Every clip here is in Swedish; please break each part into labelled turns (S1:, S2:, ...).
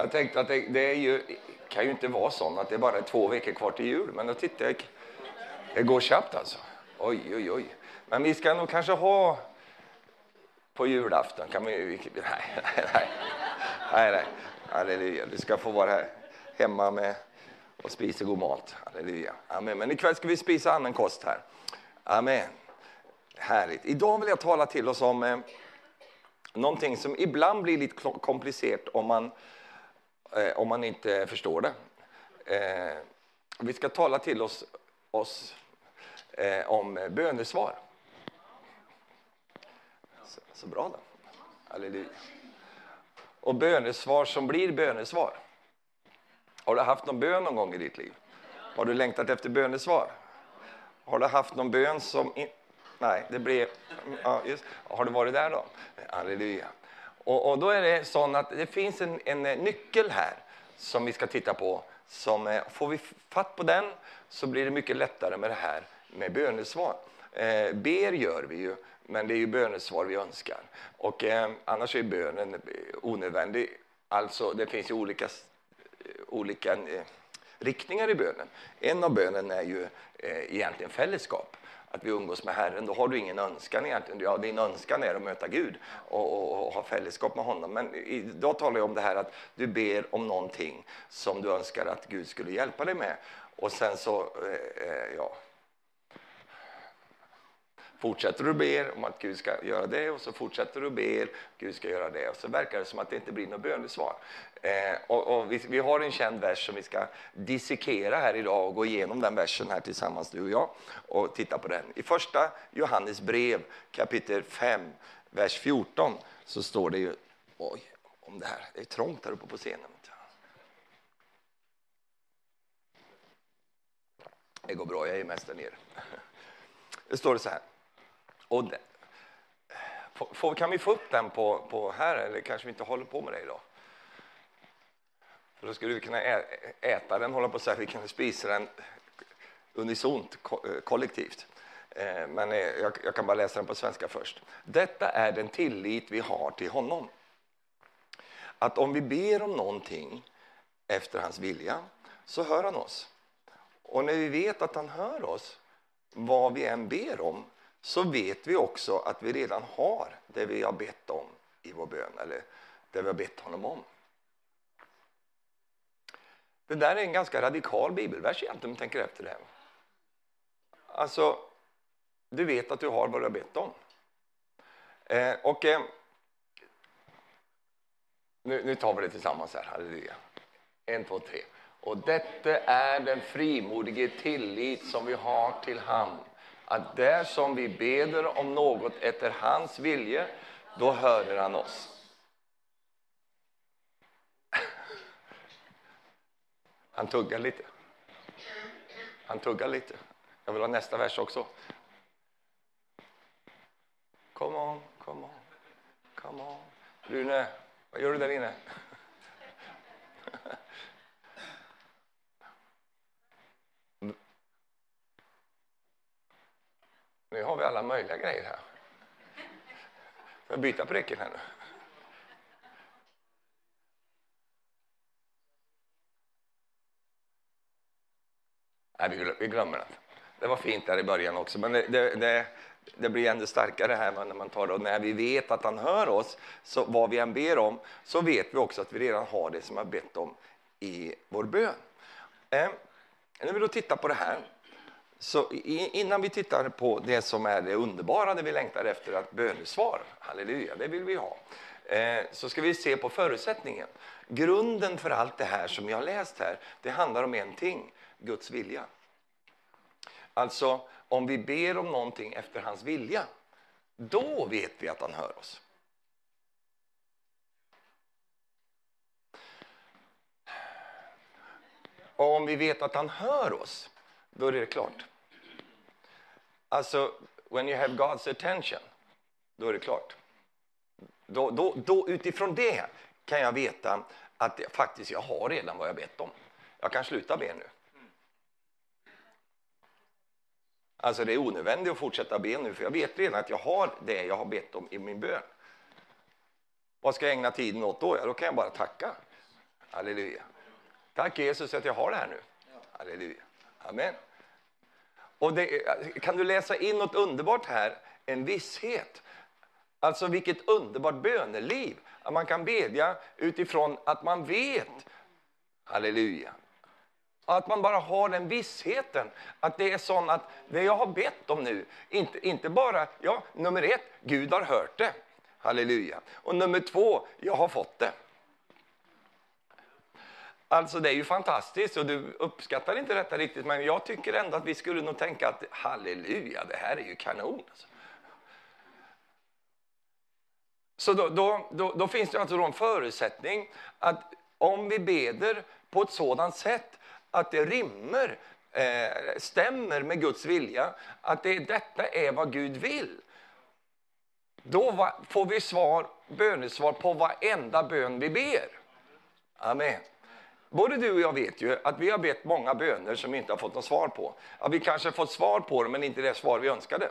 S1: Jag tänkte att det, det är ju, kan ju inte vara så att det är bara är två veckor kvar till jul, men då tittar jag. Det går snabbt alltså. Oj, oj, oj. Men vi ska nog kanske ha på julafton. Kan vi, nej, nej, nej. nej, nej. Halleluja. Du ska få vara här hemma med och spisa god mat. Halleluja. Amen. Men ikväll ska vi spisa annan kost här. Amen. Härligt. Idag vill jag tala till oss om eh, någonting som ibland blir lite komplicerat om man, eh, om man inte förstår det. Eh, vi ska tala till oss, oss eh, om bönesvar. Så, så bra då. Halleluja. Och bönesvar som blir bönesvar. Har du haft någon bön någon gång i ditt liv? Har du längtat efter bönesvar? Har du haft någon bön som... In... Nej, det blev... Ja, just. Har du varit där då? Halleluja. Och, och då är det så att det finns en, en eh, nyckel här som vi ska titta på. Som, eh, får vi fatt på den så blir det mycket lättare med det här med bönesvar. Eh, ber gör vi ju, men det är ju bönesvar vi önskar. Och eh, annars är bönen eh, onödvändig. Alltså, det finns ju olika, olika eh, riktningar i bönen. En av bönen är ju eh, egentligen fällskap att vi umgås med Herren, då har du ingen önskan egentligen. Ja, din önskan är att möta Gud och, och, och ha fällskap med honom. Men idag talar jag om det här att du ber om någonting som du önskar att Gud skulle hjälpa dig med. Och sen så, eh, eh ja, fortsätter du ber om att Gud ska göra det och så fortsätter du ber Gud ska göra det och så verkar det som att det inte blir något bönesvar. Eh, och, och vi, vi, har en känd vers som vi ska dissekera här idag och gå igenom den versen här tillsammans du och jag och titta på den. I första Johannes brev kapitel 5 vers 14 så står det ju oj om det här. Det är trångt här uppe på scenen. Det går bra, jag är mest där nere. Det står det så här. Och det, får, kan vi få upp den på, på här, eller kanske vi inte håller på med det idag? För då skulle vi kunna äta den, hålla på så här, vi kan spisa den unisont, kollektivt. Eh, men eh, jag, jag kan bara läsa den på svenska först. Detta är den tillit vi har till honom. Att om vi ber om någonting efter hans vilja, så hör han oss. Och när vi vet att han hör oss, vad vi än ber om, så vet vi också att vi redan har det vi har bett om i vår bön, eller det vi har bett honom om. Det där är en ganska radikal bibelvers egentligen, om du tänker efter det. Här. Alltså, du vet att du har vad du har bett om. Eh, och eh, nu, nu, tar vi det tillsammans här, halleluja. En, två, tre. Och detta är den frimodige tillit som vi har till han att där som vi beder om något efter hans vilje, då hör han oss. Han tuggar lite. Han tuggar lite. Jag vill ha nästa vers också. Come on, come on, come on. Rune, vad gör du där inne? Nu har vi alla möjliga grejer här. Får jag byta pricken här nu? Nej, vi glömmer det. Det var fint där i början också, men det, det, det, det blir ännu starkare här när man tar det. Och när vi vet att han hör oss, så vad vi än ber om, så vet vi också att vi redan har det som vi har bett om i vår bön. Eh, när vi då tittar på det här så innan vi tittar på det som är det underbara, det vi längtar efter, att bönesvar, halleluja, det vill vi ha, eh, så ska vi se på förutsättningen. Grunden för allt det här som jag har läst här, det handlar om en ting, Guds vilja. Alltså, om vi ber om någonting efter hans vilja, då vet vi att han hör oss. Och om vi vet att han hör oss, då är det klart. Alltså, when you have God's attention, då är det klart. Då, då, då, utifrån det kan jag veta att faktiskt jag har redan vad jag bett om. Jag kan sluta be nu. Alltså det är onödvändigt att fortsätta be nu, för jag vet redan att jag har det jag har bett om i min bön. Vad ska jag ägna tiden åt då? Ja, då kan jag bara tacka. Halleluja. Tack Jesus att jag har det här nu. Halleluja. Amen. Och det, eh, kan du läsa in något underbart här? En visshet. Alltså vilket underbart böneliv. Att man kan bedja utifrån att man vet. Halleluja. Att man bara har den vissheten att det är sånt att det jag har bett om nu, inte, inte bara, ja, nummer ett, Gud har hört det. Halleluja. Och nummer två, jag har fått det. Alltså det är ju fantastiskt och du uppskattar inte detta riktigt men jag tycker ändå att vi skulle nog tänka att halleluja, det här är ju kanon. Alltså. Så då, då, då, då, finns det alltså en förutsättning att om vi beder på ett sådant sätt att det rimmer, eh, stämmer med Guds vilja, att det, detta är vad Gud vill. Då va, får vi svar, bönesvar på varenda bön vi ber. Amen. Både du och jag vet ju att vi har bett många böner som vi inte har fått något svar på. Att vi kanske har fått svar på dem, men inte det svar vi önskade.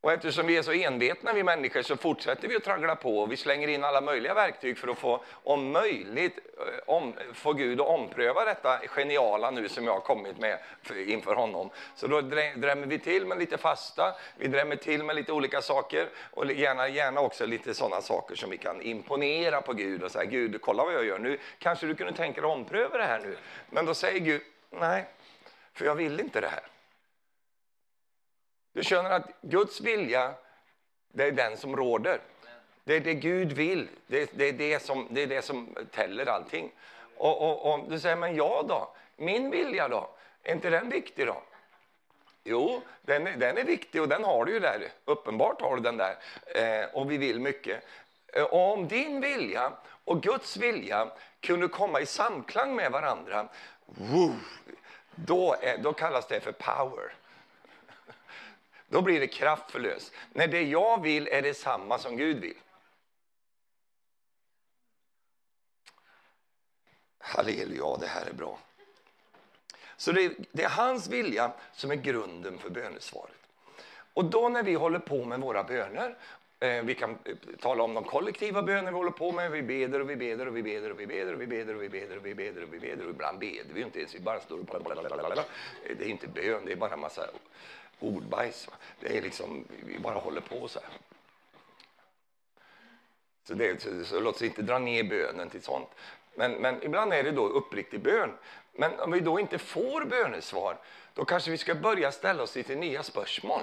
S1: Och eftersom vi är så envetna vi människor så fortsätter vi att traggla på och vi slänger in alla möjliga verktyg för att få, om möjligt, eh, om, få Gud att ompröva detta geniala nu som jag har kommit med inför honom. Så då drämmer vi till med lite fasta, vi drämmer till med lite olika saker och gärna, gärna också lite sådana saker som vi kan imponera på Gud och säga Gud, kolla vad jag gör nu, kanske du kunde tänka dig att ompröva det här nu. Men då säger Gud, nej, för jag vill inte det här. Du känner att Guds vilja, det är den som råder. Det är det Gud vill. Det, det, är, det, som, det är det som täller allting. Och, och, och du säger, men jag då? Min vilja då? Är inte den viktig då? Jo, den, den är viktig och den har du ju där. Uppenbart har du den där. Eh, och vi vill mycket. Eh, och om din vilja och Guds vilja kunde komma i samklang med varandra, woo, då, är, då kallas det för power. Då blir det kraftförlöst. När det jag vill är detsamma som Gud vill. Halleluja, det här är bra. Så det, det, är hans vilja som är grunden för bönesvaret. Och då när vi håller på med våra böner, eh, vi kan eh, tala om de kollektiva böner vi håller på med, vi beder och vi beder och vi beder och vi beder och vi beder och vi beder och vi beder och vi beder och ibland beder vi inte ens, vi bara står och Det är inte bön, det är bara en massa ordbajs. Det är liksom, vi bara håller på så här. Så, det, så, så låt oss inte dra ner bönen till sånt. Men, men ibland är det då uppriktig bön. Men om vi då inte får bönesvar, då kanske vi ska börja ställa oss lite nya spörsmål.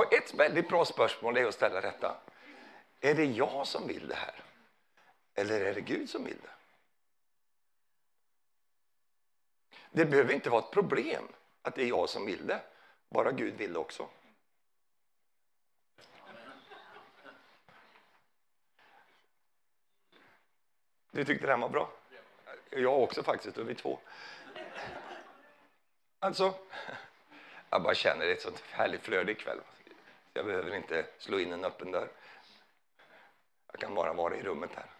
S1: Och ett väldigt bra spörsmål är att ställa detta. Är det jag som vill det här? Eller är det Gud som vill det? Det behöver inte vara ett problem att det är jag som vill det. Bara Gud vill det också. Du tyckte den var bra? Jag också faktiskt, då är vi två. Alltså, jag bara känner ett sånt härligt flöde ikväll. Jag behöver inte slå in en öppen dörr. Jag kan bara vara i rummet här.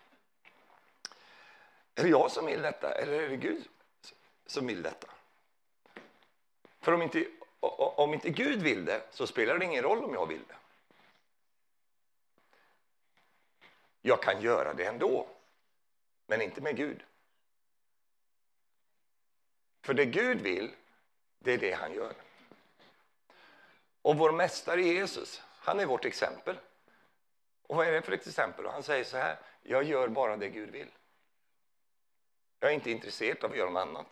S1: Är det jag som vill detta eller är det Gud som vill detta? För om inte, om inte Gud vill det så spelar det ingen roll om jag vill det. Jag kan göra det ändå, men inte med Gud. För det Gud vill, det är det han gör. Och vår mästare Jesus, han är vårt exempel. Och vad är det för ett exempel? Han säger så här, jag gör bara det Gud vill. Jag är inte intresserad av att göra något annat.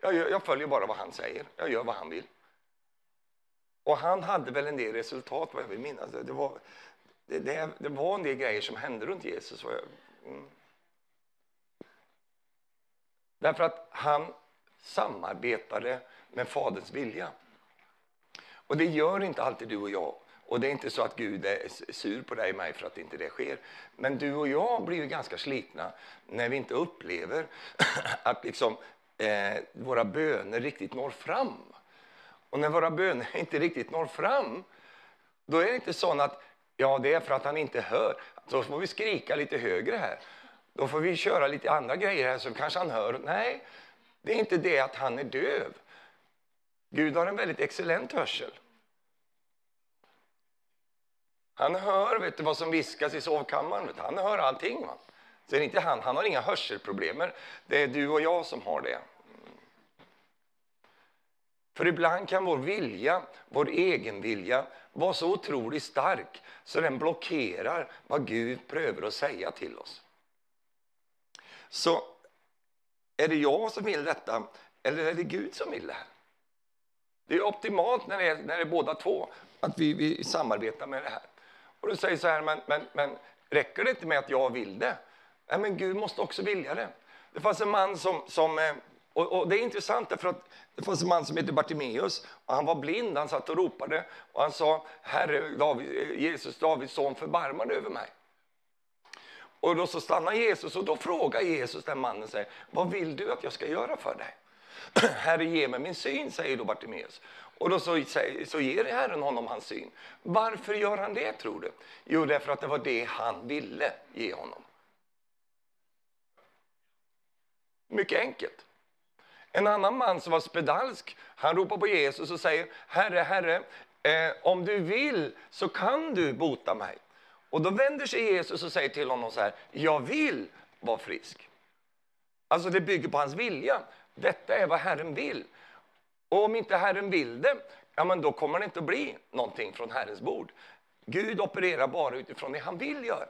S1: Jag, gör, jag följer bara vad han säger, jag gör vad han vill. Och han hade väl en del resultat, vad jag vill minnas. Det var, det, det, det var en del grejer som hände runt Jesus. Jag, mm. Därför att han samarbetade med Faderns vilja. Och det gör inte alltid du och jag. Och det är inte så att Gud är sur på dig och mig för att inte det sker. Men du och jag blir ganska slitna när vi inte upplever att liksom, eh, våra böner riktigt når fram. Och när våra böner inte riktigt når fram, då är det inte så att Ja, det är för att han inte hör. Då får vi skrika lite högre här. Då får vi köra lite andra grejer här så kanske han hör. Nej, det är inte det att han är döv. Gud har en väldigt excellent hörsel. Han hör vet du, vad som viskas i sovkammaren. Vet du. Han hör allting. Va? Så är inte han, han har inga hörselproblem. Det är du och jag som har det. För ibland kan vår vilja, vår egen vilja vara så otroligt stark så den blockerar vad Gud prövar att säga till oss. Så är det jag som vill detta eller är det Gud som vill det här? Det är optimalt när det är, när det är båda två, att vi, vi samarbetar med det här. Och du säger så här, men, men, men räcker det inte med att jag vill det? Nej, men Gud måste också vilja det. Det fanns en man som, som eh, och, och, det är intressant därför att det fanns en man som hette Bartimeus och han var blind, han satt och ropade och han sa Herre David, Jesus Davids son förbarma dig över mig. Och då så stannar Jesus och då frågar Jesus den mannen sig, vad vill du att jag ska göra för dig? Herre ge mig min syn, säger då Bartimeus. Och då så, så ger Herren honom hans syn. Varför gör han det tror du? Jo, därför att det var det han ville ge honom. Mycket enkelt. En annan man som var spedalsk, han ropar på Jesus och säger Herre, Herre, eh, om du vill så kan du bota mig. Och då vänder sig Jesus och säger till honom så här, jag vill vara frisk. Alltså det bygger på hans vilja. Detta är vad Herren vill. Och om inte Herren vill det, ja men då kommer det inte att bli någonting från Herrens bord. Gud opererar bara utifrån det han vill göra.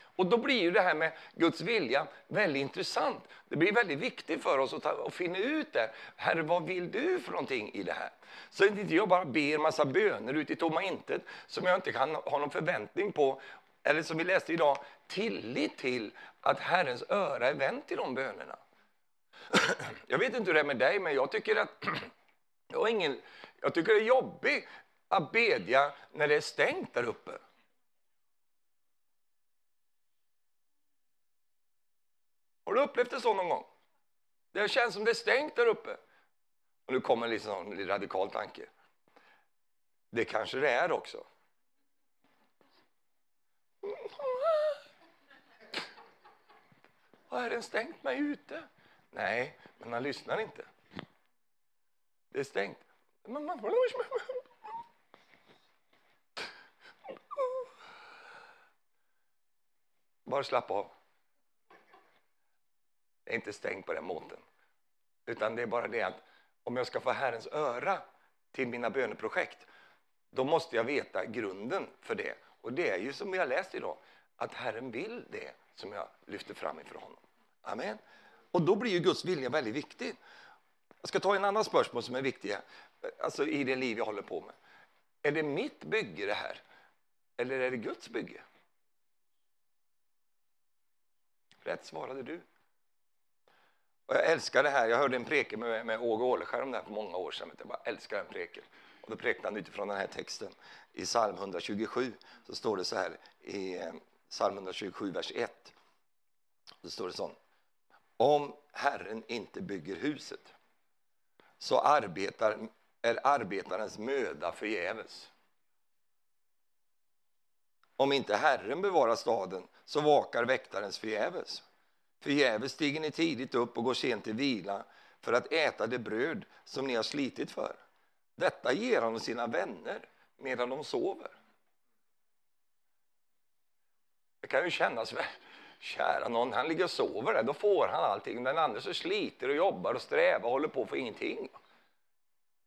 S1: Och då blir ju det här med Guds vilja väldigt intressant. Det blir väldigt viktigt för oss att, ta, att finna ut det. Herre, vad vill du för någonting i det här? Så att inte jag bara ber massa böner ut i tomma intet som jag inte kan ha någon förväntning på. Eller som vi läste idag, tillit till att Herrens öra är vänt till de bönerna. Jag vet inte hur det är med dig, men jag tycker att jag, har ingen, jag tycker det är jobbigt att bedja när det är stängt där uppe. Har du upplevt det så någon gång? Det känns som det är stängt där uppe. Och nu kommer liksom en radikal tanke. Det kanske det är också. Har Herren stängt mig ute? Nej, men han lyssnar inte. Det är stängt. Bara slappa av. Det är inte stängt på den måten. Utan det är bara det att om jag ska få Herrens öra till mina böneprojekt, då måste jag veta grunden för det. Och det är ju som vi har läst idag, att Herren vill det som jag lyfter fram inför honom. Amen. Och då blir ju Guds vilja väldigt viktig. Jag ska ta en annan spörsmål som är viktiga eh, alltså i det liv jag håller på med. Är det mitt bygge det här? Eller är det Guds bygge? Rätt svarade du. Och jag älskar det här. Jag hörde en preken med, med Åge Åleskärm där för många år sedan. Jag bara älskar den preken. Och då prekade han utifrån den här texten. I psalm 127 så står det så här i eh, psalm 127, vers 1. Då står det sånt. Om Herren inte bygger huset så arbetar, är arbetarens möda förgäves. Om inte Herren bevarar staden så vakar väktarens förgäves. Förgäves stiger ni tidigt upp och går sent till vila för att äta det bröd som ni har slitit för. Detta ger han sina vänner medan de sover. Det kan ju kännas, kära någon, han ligger och sover där, då får han allting. Den andra så sliter och jobbar och strävar och håller på för ingenting.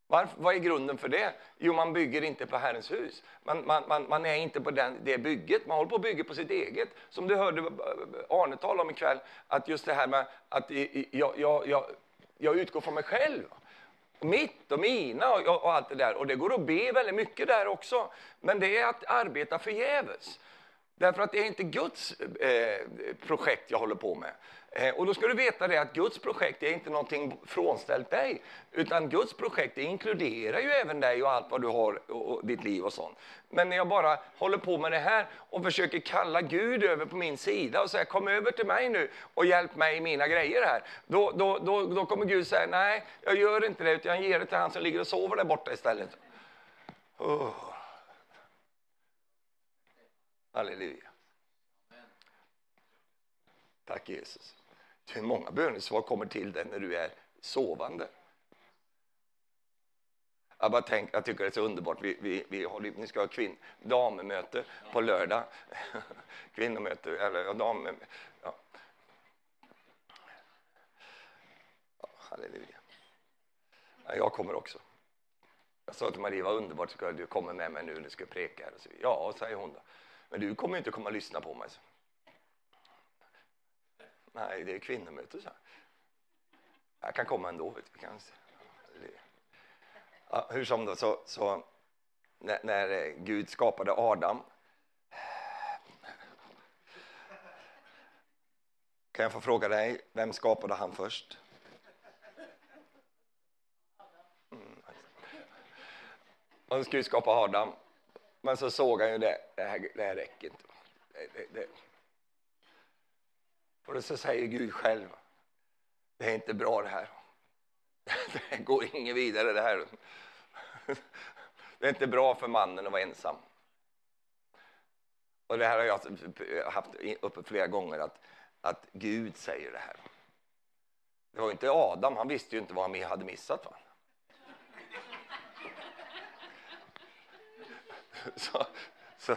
S1: Varför, vad är grunden för det? Jo, man bygger inte på Herrens hus. Man, man, man, man är inte på den, det bygget, man håller på att bygga på sitt eget. Som du hörde eh, Arne tala om ikväll, att just det här med att jag, jag, jag, jag utgår från mig själv. Och Mitt och mina och, och, allt det där. Och det går att be väldigt mycket där också. Men det är att arbeta förgäves. Därför att det är inte Guds eh, projekt jag håller på med. Eh, och då ska du veta det att Guds projekt är inte någonting frånställt dig. Utan Guds projekt inkluderar ju även dig och allt vad du har och och, ditt liv och sånt. Men när jag bara håller på med det här och försöker kalla Gud över på min sida och säga kom över till mig nu och hjälp mig i mina grejer här. Då, då, då, då kommer Gud säga nej, jag gör inte det utan jag ger det till han som ligger och sover där borta istället. Oh. Halleluja. Tack Jesus. Hur många bönesvar kommer till dig när du är sovande? Jag bara tänk, jag tycker det är så underbart. Vi, vi, vi håller, ni ska ha kvinn, dammöte på lördag. Kvinnomöte, eller ja, dam... Ja. Halleluja. Ja, jag kommer också. Jag sa till Marie, vad underbart, ska du komma med mig nu när du ska preka här? Ja, säger hon då. Men du kommer inte komma och lyssna på mig. Så. Nej, det är kvinnomöte, så. Jag kan komma ändå. Vet du. Ja, hur som då, så, så när, när eh, Gud skapade Adam Kan jag få fråga dig, vem skapade han först? Mm. Han skulle skapa Adam, men så såg han ju det, det här, det här räcker inte. Det, det, det. Och så säger Gud själv, det är inte bra det här. Det går inget vidare det här. Det är inte bra för mannen att vara ensam. Och det här har jag alltså haft uppe flera gånger, att, att Gud säger det här. Det var inte Adam, han visste ju inte vad han hade missat. Va? Så, så.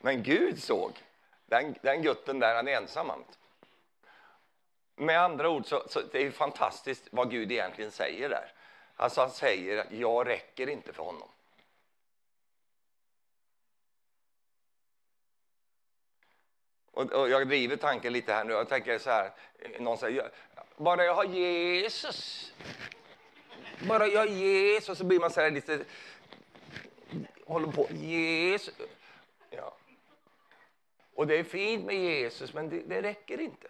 S1: Men Gud såg, den, den gutten där, han är ensam. Med andra ord, så, så det är fantastiskt vad Gud egentligen säger där. Alltså han säger att jag räcker inte för honom. Och, och jag driver tanken lite här nu. Jag tänker så här, någon säger, bara jag har Jesus. Bara jag har Jesus, så blir man så här lite, håller på, Jesus. Ja. Och det är fint med Jesus, men det, det räcker inte.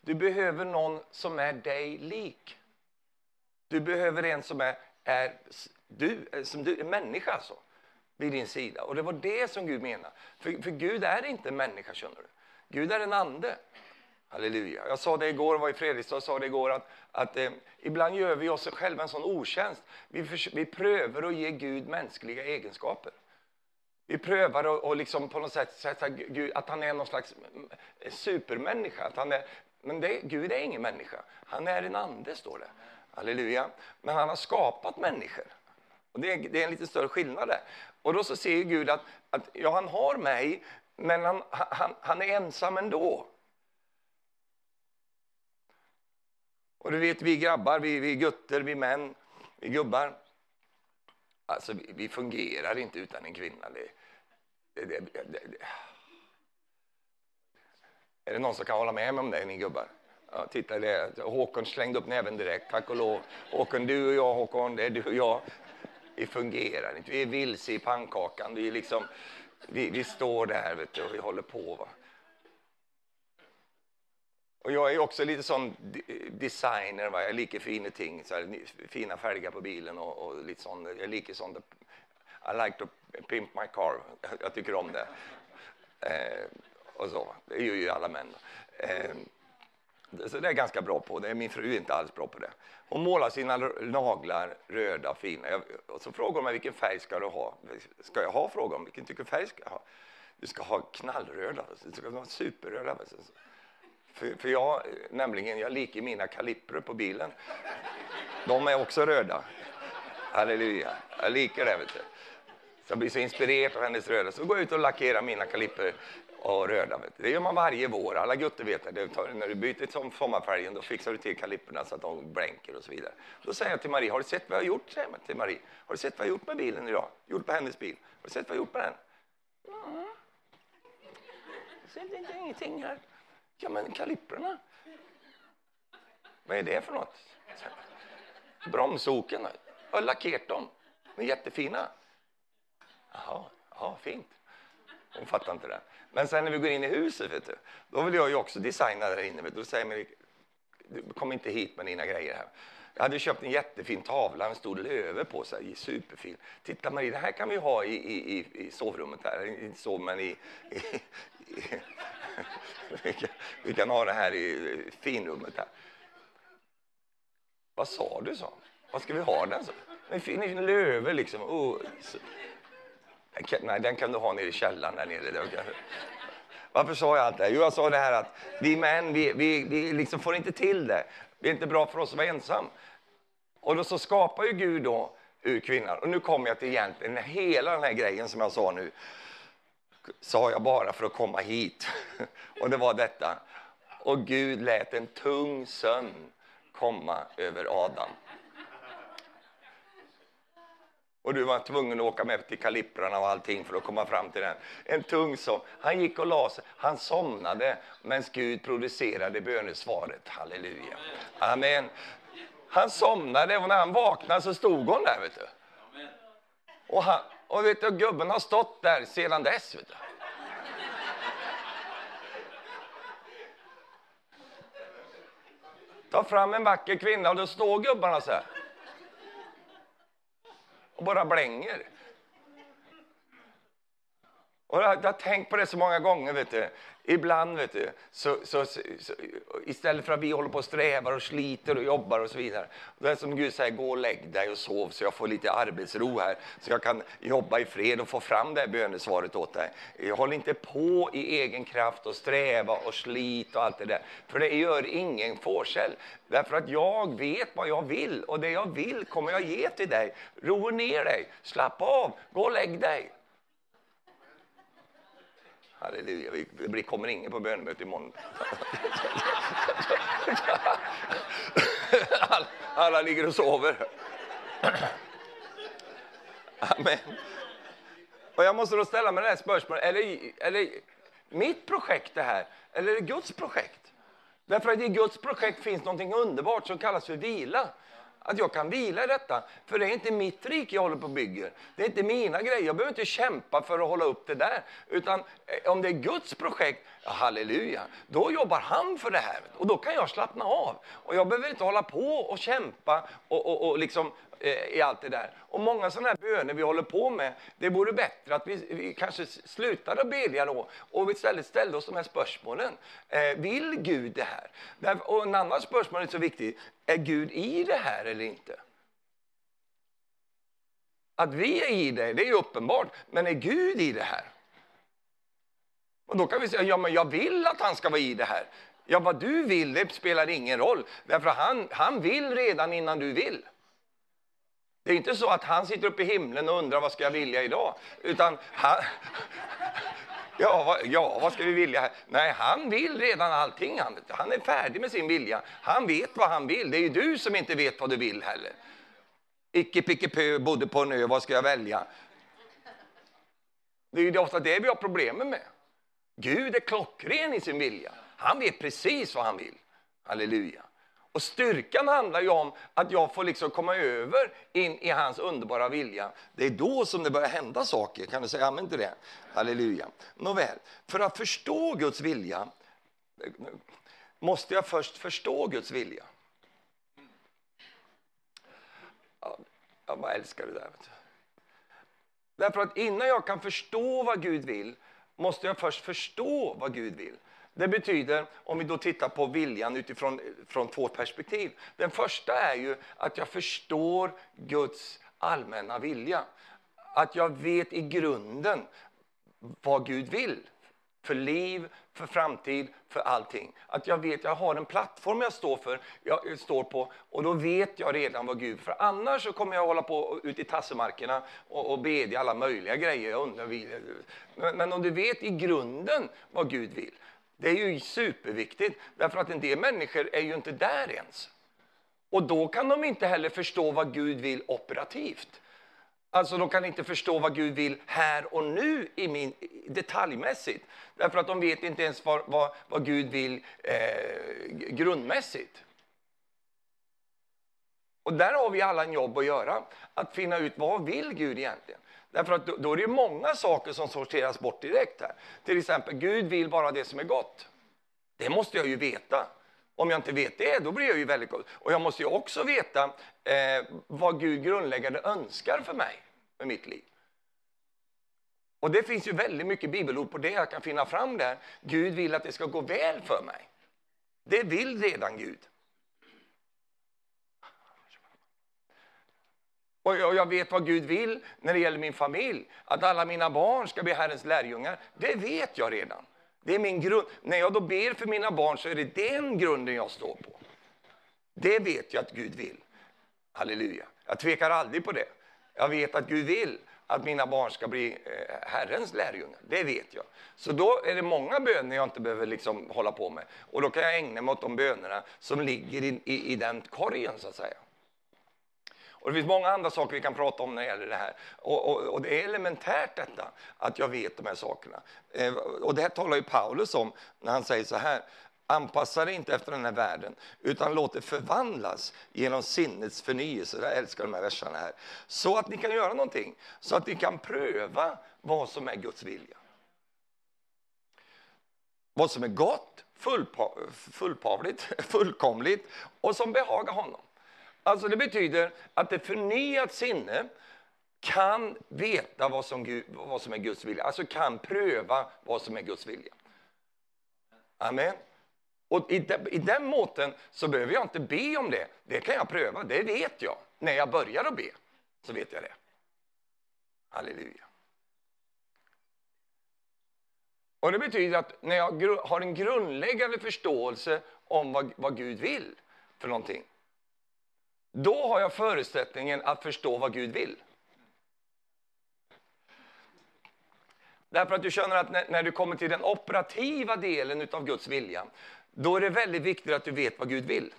S1: Du behöver någon som är dig lik. Du behöver en som är, är du, som du, en människa alltså, vid din sida. Och det var det som Gud menade. För, för Gud är inte en människa, känner du. Gud är en ande. Halleluja. Jag sa det igår, var i Fredrikstad, sa det igår att, att eh, ibland gör vi oss själva en sån otjänst. Vi, för, vi prövar att ge Gud mänskliga egenskaper. Vi prövar att och liksom på något sätt sätta Gud, att han är någon slags supermänniska. Att han är, men det, Gud är ingen människa. Han är en ande, står det. Halleluja. Men han har skapat människor. Och det, är, det är en lite större skillnad där. Och då så ser Gud att, att ja, han har mig, men han, han, han är ensam ändå. Och du vet, vi grabbar, vi, vi gutter, vi män, vi gubbar. Alltså, vi, vi fungerar inte utan en kvinna. Det, det, det, är det någon som kan hålla med mig om det, ni gubbar? Ja, titta det. Håkon slängde upp näven direkt, tack och lov. Håkon, du och jag, Håkon, det är du och jag. Vi fungerar inte, vi är vilse i pannkakan. Vi, liksom, vi, vi står där vet du, och vi håller på. Va? Och jag är också lite sån designer, va? jag liker fina ting, så här, fina fälgar på bilen och, och lite sån, jag liker sånt. I like to pimp my car, jag tycker om det. Eh, och så, det gör ju alla män. Eh, så det är ganska bra på. Det är min fru inte alls bra på det. Hon målar sina naglar röda och fina. Jag, och så frågar hon mig vilken färg ska du ha. Ska jag ha? Frågar hon. Vilken tycker färg ska jag ha? Du ska ha knallröda. Du ska ha superröda. För, för jag, nämligen, jag liker mina kalipper på bilen. De är också röda. Halleluja. Jag liker det. Vet du. Så jag blir så inspirerad av hennes röda. Så går jag ut och lackerar mina kalipper och röda. Vet du. Det gör man varje vår. Alla gutter vet det. Tar, när du byter som sommarfärgen då fixar du till kalipperna så att de blänker och så vidare. Då säger jag till Marie, har du sett vad jag har gjort? Säger till Marie. Har du sett vad jag har gjort med bilen idag? Gjort på hennes bil. Har du sett vad jag har gjort med den? Mm. Jag ser inte ingenting här. Ja, men kalipperna. Vad är det för något? Bromsoken. Jag har lackerat dem. De är jättefina. Jaha, ja, fint. Hon fattar inte det. Men sen när vi går in i huset, vet du, då vill jag ju också designa där inne. Vet du. Då säger man, du kom inte hit med dina grejer här. Jag hade köpt en jättefin tavla med stor löve på sig, superfin. Titta Marie, det här kan vi ha i, i, i i sovrummet här. Inte sov, men i, i, i vi, kan, vi, kan, ha det här i finrummet här. Vad sa du, så? Vad ska vi ha den så? En fin löve liksom. Oh, den kan, Nej, den kan du ha nere i källaren där nere. Varför sa jag allt det här? Jo, jag sa det här att vi män, vi, vi, vi liksom får inte till det. Det är inte bra för oss att vara ensam. Och då så skapar ju Gud då ur kvinnan. Och nu kommer jag till egentligen hela den här grejen som jag sa nu. Sa jag bara för att komma hit. Och det var detta. Och Gud lät en tung sömn komma över Adam. Och du var tvungen att åka med till kaliprarna och allting för att komma fram till den. En tung sång. Han gick och la sig. Han somnade medan Gud producerade bönesvaret. Halleluja. Amen. Han somnade och när han vaknade så stod hon där. Vet du. Och, han, och vet du, gubben har stått där sedan dess. Vet du. Ta fram en vacker kvinna och då står gubbarna så här och bara blänger. Och jag, jag har tänkt på det så många gånger. Vet du. Ibland, vet du, så, så, så, istället för att vi håller på och strävar och sliter och jobbar och så vidare. Det är som Gud säger, gå och lägg dig och sov så jag får lite arbetsro här. Så jag kan jobba i fred och få fram det här bönesvaret åt dig. Håll inte på i egen kraft och sträva och slit och allt det där. För det gör ingen forskel. Därför att jag vet vad jag vill och det jag vill kommer jag ge till dig. Ro ner dig, slappa av, gå och lägg dig. Halleluja, det kommer ingen på bönemöte imorgon. alla, alla ligger och sover. Amen. Och jag måste då ställa mig det här spörsmålet, eller, eller mitt projekt det här, eller är det Guds projekt? Därför att i Guds projekt finns något underbart som kallas för vila att jag kan vila i detta. För det är inte mitt rike jag håller på och bygger. Det är inte mina grejer. Jag behöver inte kämpa för att hålla upp det där. Utan eh, om det är Guds projekt, ja, halleluja, då jobbar han för det här. Och då kan jag slappna av. Och jag behöver inte hålla på och kämpa och, och, och liksom Eh, i allt det där. Och många sådana här böner vi håller på med, det vore bättre att vi, vi kanske slutade att bedja då och istället ställde oss de här spörsmålen. Eh, vill Gud det här? Och en annan spörsmål är så viktig. är Gud i det här eller inte? Att vi är i det, det är ju uppenbart, men är Gud i det här? Och då kan vi säga, ja men jag vill att han ska vara i det här. Ja, vad du vill, det spelar ingen roll. Därför han, han vill redan innan du vill. Det är inte så att han sitter uppe i himlen och undrar vad ska jag vilja idag. Utan han, ja, vad, ja, vad ska vi vilja här? Nej, han vill redan allting. Han, han är färdig med sin vilja. Han vet vad han vill. Det är ju du som inte vet vad du vill heller. Icke picke pö, bodde på en ö, vad ska jag välja? Det är ju ofta det vi har problemen med. Gud är klockren i sin vilja. Han vet precis vad han vill. Halleluja. Och styrkan handlar ju om att jag får liksom komma över in i hans underbara vilja. Det är då som det börjar hända saker. Kan du säga amen till det? Halleluja. Nåväl, för att förstå Guds vilja måste jag först förstå Guds vilja. jag bara älskar det där. Därför att innan jag kan förstå vad Gud vill måste jag först förstå vad Gud vill. Det betyder, om vi då tittar på viljan utifrån från två perspektiv. Den första är ju att jag förstår Guds allmänna vilja. Att jag vet i grunden vad Gud vill. För liv, för framtid, för allting. Att jag vet, jag har en plattform jag står, för, jag står på och då vet jag redan vad Gud För annars så kommer jag hålla på ute i tassemarkerna och, och bedja alla möjliga grejer. Jag undrar, men, men om du vet i grunden vad Gud vill, det är ju superviktigt, därför att en del människor är ju inte där ens. Och då kan de inte heller förstå vad Gud vill operativt. Alltså de kan inte förstå vad Gud vill här och nu i min, detaljmässigt. Därför att de vet inte ens vad, vad, vad Gud vill eh, grundmässigt. Och där har vi alla en jobb att göra, att finna ut vad vill Gud egentligen. Därför att då, då är det många saker som sorteras bort direkt här. Till exempel, Gud vill bara det som är gott. Det måste jag ju veta. Om jag inte vet det, då blir jag ju väldigt god. Och jag måste ju också veta eh, vad Gud grundläggande önskar för mig, med mitt liv. Och det finns ju väldigt mycket bibelord på det jag kan finna fram där. Gud vill att det ska gå väl för mig. Det vill redan Gud. Och jag, vet vad Gud vill när det gäller min familj. Att alla mina barn ska bli Herrens lärjungar. Det vet jag redan. Det är min grund. När jag då ber för mina barn så är det den grunden jag står på. Det vet jag att Gud vill. Halleluja. Jag tvekar aldrig på det. Jag vet att Gud vill att mina barn ska bli eh, Herrens lärjungar. Det vet jag. Så då är det många böner jag inte behöver liksom hålla på med. Och då kan jag ägna mig åt de bönerna som ligger i, i, i den korgen så att säga. Och det finns många andra saker vi kan prata om när det gäller det här. Och, och, och det är elementärt detta, att jag vet de här sakerna. Eh, och det här talar ju Paulus om när han säger så här. Anpassa dig inte efter den här världen, utan låt det förvandlas genom sinnets förnyelse. Jag älskar de här verserna här. Så att ni kan göra någonting, så att ni kan pröva vad som är Guds vilja. Vad som är gott, fullpa fullpavligt, fullkomligt och som behagar honom. Alltså det betyder att ett förnyat sinne kan veta vad som, Gud, vad som är Guds vilja, alltså kan pröva vad som är Guds vilja. Amen. Och i, de, i den måten så behöver jag inte be om det. Det kan jag pröva, det vet jag. När jag börjar att be så vet jag det. Halleluja. Och Det betyder att när jag har en grundläggande förståelse om vad, vad Gud vill för någonting då har jag förutsättningen att förstå vad Gud vill. Därför att du känner att när, du kommer till den operativa delen av Guds vilja, då är det väldigt viktigt att du vet vad Gud vill.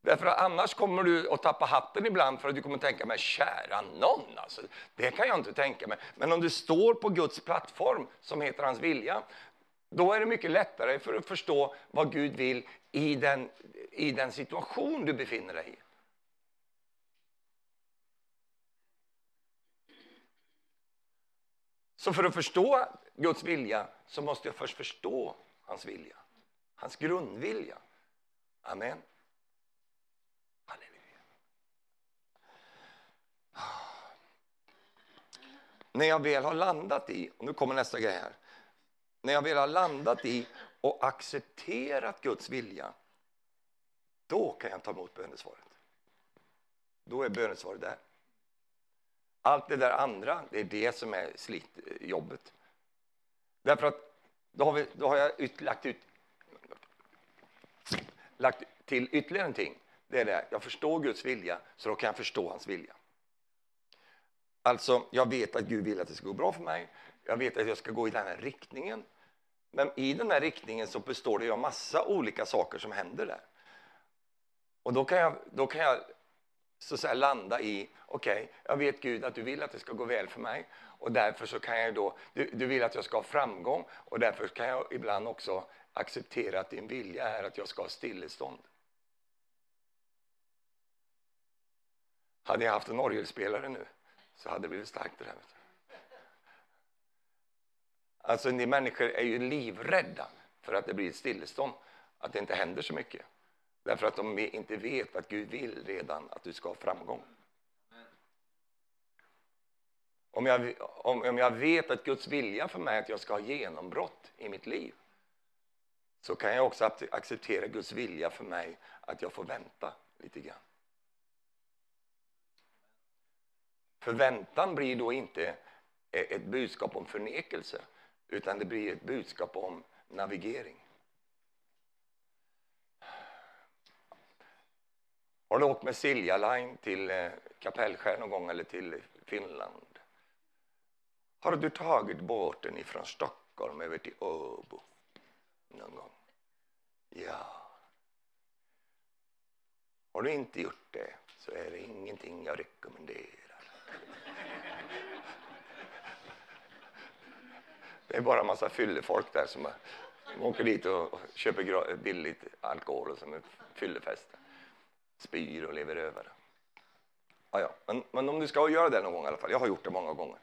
S1: Därför att annars kommer du att tappa hatten ibland för att du kommer att tänka, men kära någon, alltså, det kan jag inte tänka mig. Men om du står på Guds plattform som heter hans vilja, då är det mycket lättare för att förstå vad Gud vill i den, i den situation du befinner dig i. Så för att förstå Guds vilja så måste jag först förstå hans vilja. Hans grundvilja. Amen. Halleluja. Ah. När jag väl har landat i, och nu kommer nästa grej här. När jag väl har landat i och accepterat Guds vilja, då kan jag ta emot bönesvaret. Då är bönesvaret där. Allt det där andra, det är det som är slitjobbet. Därför att då har, vi, då har jag ut, lagt, ut, lagt till ytterligare en ting. Det är det, jag förstår Guds vilja, så då kan jag förstå hans vilja. Alltså, jag vet att Gud vill att det ska gå bra för mig. Jag vet att jag ska gå i den här riktningen. Men i den här riktningen så består det av massa olika saker som händer där. Och då kan jag, då kan jag så att säga, landa i, okej, okay, jag vet Gud att du vill att det ska gå väl för mig och därför så kan jag då, du, du vill att jag ska ha framgång och därför kan jag ibland också acceptera att din vilja är att jag ska ha stillestånd. Hade jag haft en orgelspelare nu så hade det blivit starkt det där. Alltså ni människor är ju livrädda för att det blir ett stillestånd, att det inte händer så mycket. Därför att de inte vet att Gud vill redan att du ska ha framgång. Om jag, om, om jag vet att Guds vilja för mig är att jag ska ha genombrott i mitt liv så kan jag också acceptera Guds vilja för mig att jag får vänta lite grann. Förväntan blir då inte ett budskap om förnekelse utan det blir ett budskap om navigering. Har du åkt med Silja Line till eh, Kapellskär någon gång eller till Finland? Har du tagit båten ifrån Stockholm över till Åbo någon gång? Ja. Har du inte gjort det så är det ingenting jag rekommenderar. Det är bara en massa fyllefolk där som åker dit och köper billigt alkohol och som är fyllefest. Spyr och lever över. Ja, ja. Men, men om du ska göra det någon gång i alla fall. Jag har gjort det många gånger.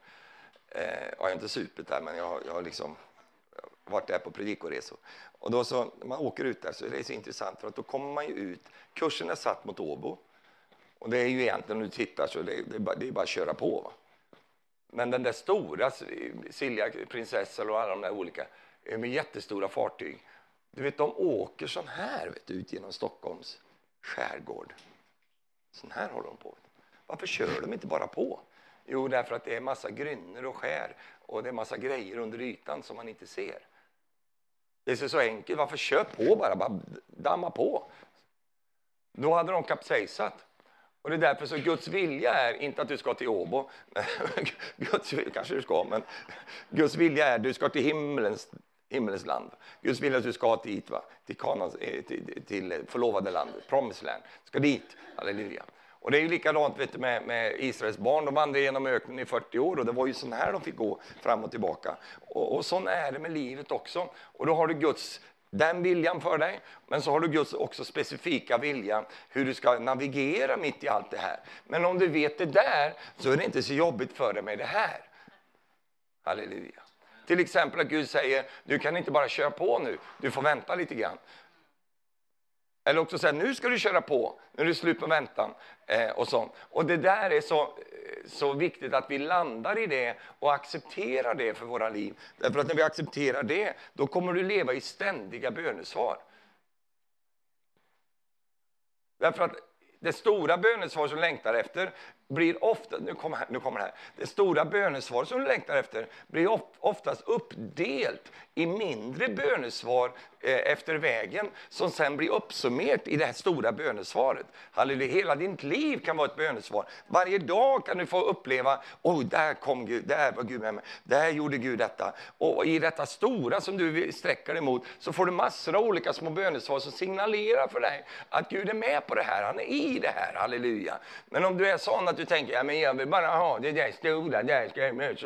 S1: Eh, jag har inte supit där, men jag, jag har liksom varit där på predikoresor. Och då så, när man åker ut där så är det så intressant för att då kommer man ju ut. Kursen är satt mot Åbo. Och det är ju egentligen, om du tittar så det, det, är, bara, det är bara att köra på. Va? Men den där stora, Silja Prinsessan och alla de där olika, med jättestora fartyg. Du vet, de åker så här vet, ut genom Stockholms skärgård. Så här håller de på. Varför kör de inte bara på? Jo, därför att det är massa grynnor och skär och det är massa grejer under ytan som man inte ser. Det är så enkelt. Varför kör på bara? Bara damma på. Då hade de kapsejsat. Och det är därför så Guds vilja är inte att du ska till Åbo. Guds kanske du ska, men Guds vilja är att du ska till himmelens, himmelens land. Guds vilja är att du ska dit, va? till, Kanans, eh, till, till förlovade landet, promised land. Du ska dit, halleluja. Och det är ju likadant vet du, med, med Israels barn. De vandrade genom öknen i 40 år och det var ju sån här de fick gå fram och tillbaka. Och, och sån är det med livet också. Och då har du Guds den viljan för dig, men så har du Guds också specifika vilja hur du ska navigera mitt i allt det här. Men om du vet det där så är det inte så jobbigt för dig med det här. Halleluja. Till exempel att Gud säger, du kan inte bara köra på nu, du får vänta lite grann. Eller också säga, nu ska du köra på, nu är det slut på väntan. Eh, och, sånt. och det där är så, eh, så viktigt att vi landar i det och accepterar det för våra liv. Därför att när vi accepterar det, då kommer du leva i ständiga bönesvar. Därför att det stora bönesvar som du längtar efter blir ofta, nu kommer, här, nu kommer det här, det stora bönesvaret som du längtar efter blir oftast uppdelt i mindre bönesvar eh, efter vägen som sen blir uppsummerat i det här stora bönesvaret. Halleluja, hela ditt liv kan vara ett bönesvar. Varje dag kan du få uppleva, oj, där kom Gud, där var Gud med mig, där gjorde Gud detta. Och i detta stora som du sträcker dig mot så får du massor av olika små bönesvar som signalerar för dig att Gud är med på det här, han är i det här, halleluja. Men om du är sån att du tänker, ja, men jag vill bara ha det där stora, där ska jag möta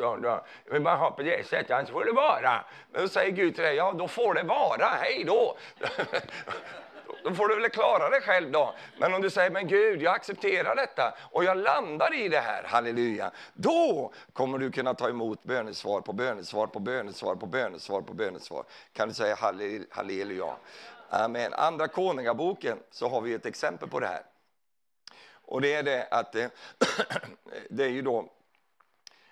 S1: Jag vill bara ha på det sättet, annars får det vara. Men då säger Gud till dig, ja då får det vara, hej då. då får du väl klara dig själv då. Men om du säger, men Gud, jag accepterar detta och jag landar i det här, halleluja. Då kommer du kunna ta emot bönesvar på bönesvar på bönesvar på bönesvar på bönesvar. Kan du säga halleluja? Amen. Andra Konungaboken så har vi ett exempel på det här. Och det är det att eh, det är ju då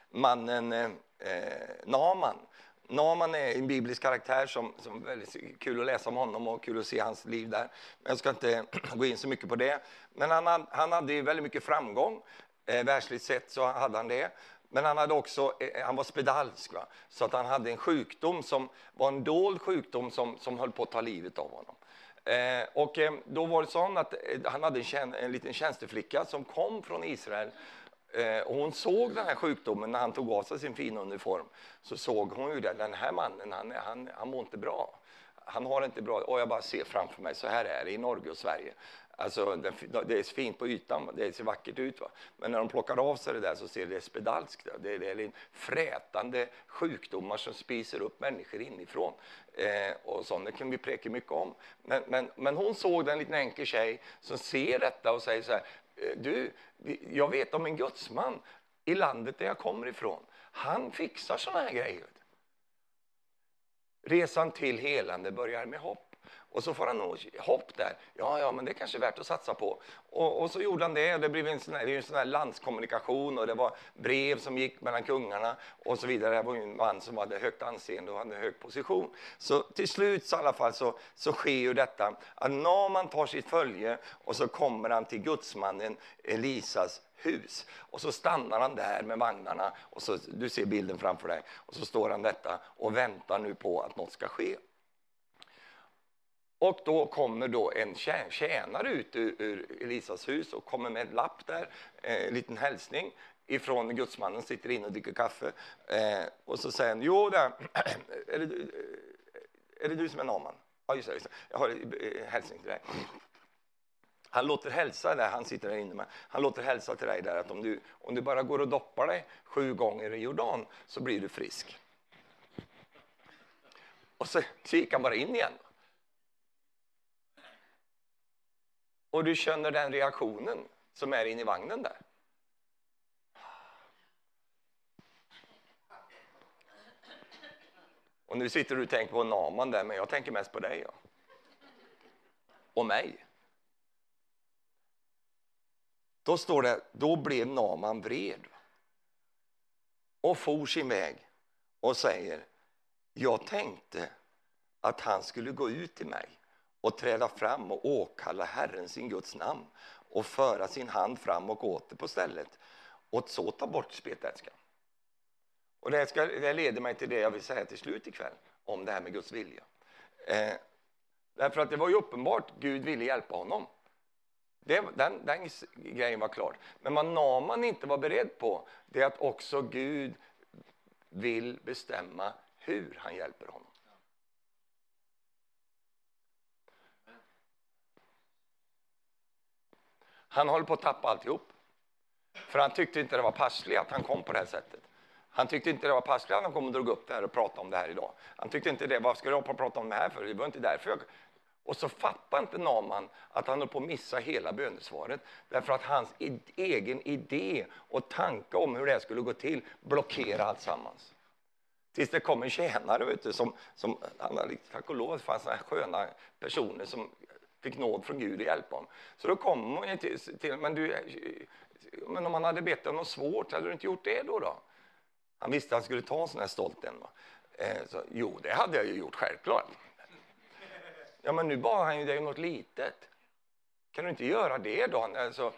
S1: mannen eh, eh, Naman. Naman är en biblisk karaktär som, som är väldigt kul att läsa om honom och kul att se hans liv där. Men jag ska inte gå in så mycket på det. Men han, han hade väldigt mycket framgång. Eh, världsligt sett så hade han det. Men han, hade också, eh, han var spedalsk, va? så att han hade en sjukdom som var en dold sjukdom som, som höll på att ta livet av honom. Eh, och eh, då var det så att eh, han hade en, tjän en liten tjänsteflicka som kom från Israel eh, och hon såg den här sjukdomen när han tog av sig sin fina uniform. Så såg hon ju det, den här mannen, han, han, han mår inte bra. Han har inte bra. Och jag bara ser framför mig, så här är det i Norge och Sverige. Alltså, det är fint på ytan, det ser vackert ut. Va? Men när de plockar av sig det där så ser det spedalskt ut. Det är, det är frätande sjukdomar som spiser upp människor inifrån. Eh, och sånt. Det kan vi preka mycket om. Men, men, men hon såg den liten enkel tjej som ser detta och säger så här. Eh, du, jag vet om en gudsman i landet där jag kommer ifrån. Han fixar såna här grejer. Resan till helande börjar med hopp. Och så får han nog hopp där. Ja, ja, men det är kanske är värt att satsa på. Och, och så gjorde han det. Det blev en sån, här, en sån här landskommunikation och det var brev som gick mellan kungarna och så vidare. Det var en man som hade högt anseende och hade hög position. Så till slut så, i alla fall så, så sker ju detta att Naman tar sitt följe och så kommer han till gudsmannen Elisas hus. Och så stannar han där med vagnarna, och så, du ser bilden framför dig, och så står han detta och väntar nu på att något ska ske. Och då kommer då en tjänare ut ur, Elisas hus och kommer med en lapp där, eh, en liten hälsning ifrån gudsmannen, sitter inne och dricker kaffe. Eh, och så säger han, jo där, är, det, eh, är det du som är Naman? Ja, just det, just det. jag har en hälsning till dig. Han låter hälsa där, han sitter där inne med, han låter hälsa till dig där att om du, om du bara går och doppar dig sju gånger i Jordan så blir du frisk. Och så, så gick han bara in igen. Och du känner den reaktionen som är inne i vagnen där. Och nu sitter du och tänker på Naman där, men jag tänker mest på dig. Ja. Och mig. Då står det, då blev Naman vred och for sin väg och säger, jag tänkte att han skulle gå ut till mig och träda fram och åkalla Herren sin Guds namn och föra sin hand fram och åter på stället och så ta bort spetälskan. Och det, ska, det leder mig till det jag vill säga till slut ikväll om det här med Guds vilja. Eh, därför att det var ju uppenbart Gud ville hjälpa honom. Det, den, den grejen var klar. Men vad Naman inte var beredd på det är att också Gud vill bestämma hur han hjälper honom. Han håller på att tappa alltihop. För han tyckte inte det var passligt att han kom på det här sättet. Han tyckte inte det var passligt att han kom och drog upp det här och pratade om det här idag. Han tyckte inte det, vad ska jag prata om det här för? Det var inte därför jag... Och så fattar inte Naman att han höll på att missa hela bönesvaret. Därför att hans egen idé och tanke om hur det här skulle gå till blockerar alltsammans. Tills det kom en tjänare vet du, som, som han hade, tack och lov det fanns sköna personer som fick nåd från Gud och hjälpa honom. Så då kom hon till, till men, du, men om han hade bett om något svårt, hade du inte gjort det då? då? Han visste att han skulle ta en sån här stolt en. Eh, så, jo, det hade jag ju gjort, självklart. Ja, men nu bad han ju dig om något litet. Kan du inte göra det då? Alltså,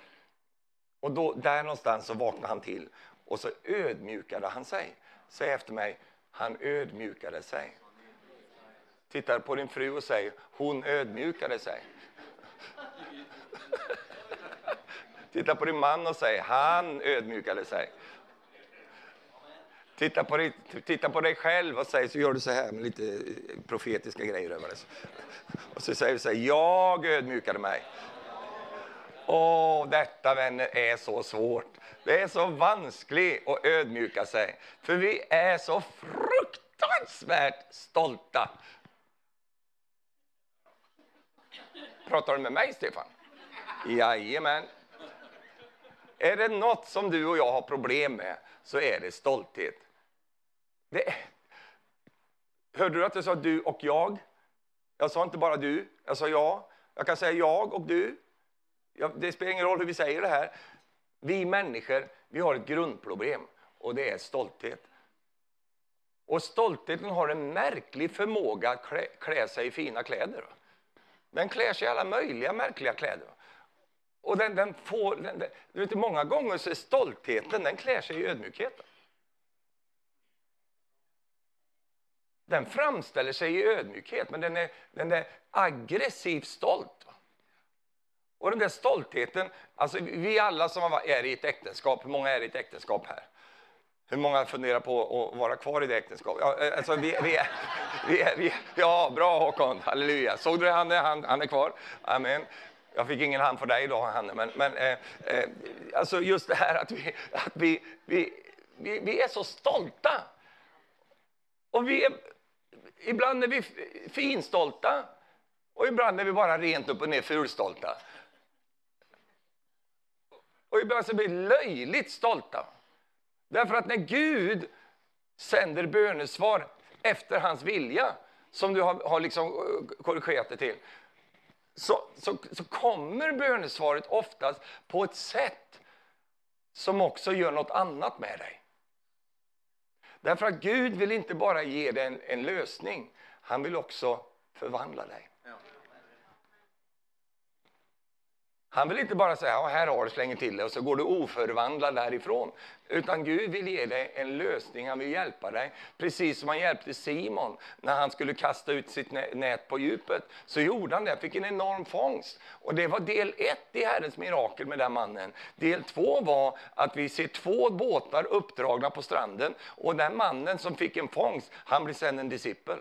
S1: och då, där någonstans så vaknade han till och så ödmjukade han sig. Säg efter mig, han ödmjukade sig. Titta på din fru och säg, hon ödmjukade sig. Titta på din man och säg, han ödmjukade sig. Titta på, dig, titta på dig själv och säg, så gör du så här med lite eh, profetiska grejer över det. Och så säger du så här, jag ödmjukade mig. Åh, detta vänner är så svårt. Det är så vanskligt att ödmjuka sig. För vi är så fruktansvärt stolta. Pratar du med mig, Stefan? Jajamän. Är det något som du och jag har problem med så är det stolthet. Det är... Hörde du att jag sa du och jag? Jag sa inte bara du, jag sa jag. Jag kan säga jag och du. Det spelar ingen roll hur vi säger det här. Vi människor vi har ett grundproblem och det är stolthet. Och stoltheten har en märklig förmåga att klä, klä sig i fina kläder. Den klär sig i alla möjliga märkliga kläder. Och den, den får, den, den, du vet, många gånger så är stoltheten, den klär sig i ödmjukheten. Den framställer sig i ödmjukhet, men den är, den är aggressivt stolt. Och den där stoltheten, alltså vi alla som är i ett äktenskap, hur många är i ett äktenskap här? Hur många funderar på att vara kvar i det äktenskapet? Ja, eh, alltså, vi, vi, vi, vi, ja, bra Håkon, halleluja. Såg du han, han, han är kvar? Amen. Jag fick ingen hand för dig idag, Hanne, men, men eh, eh, alltså just det här att, vi, att vi, vi, vi, vi är så stolta. Och vi är, ibland är vi finstolta och ibland är vi bara rent upp och ner fulstolta. Och ibland så blir vi löjligt stolta. Därför att när Gud sänder bönesvar efter hans vilja, som du har, har liksom eh, korrigerat det till, så, så, så kommer bönesvaret oftast på ett sätt som också gör något annat med dig. Därför att Gud vill inte bara ge dig en, en lösning, han vill också förvandla dig. Han vill inte bara säga ja, här har du, slänger till det och så går du oförvandlad därifrån. Utan Gud vill ge dig en lösning, han vill hjälpa dig. Precis som han hjälpte Simon när han skulle kasta ut sitt nät på djupet. Så gjorde han det, fick en enorm fångst. Och det var del ett i Herrens mirakel med den mannen. Del två var att vi ser två båtar uppdragna på stranden. Och den mannen som fick en fångst, han blir sen en discipel.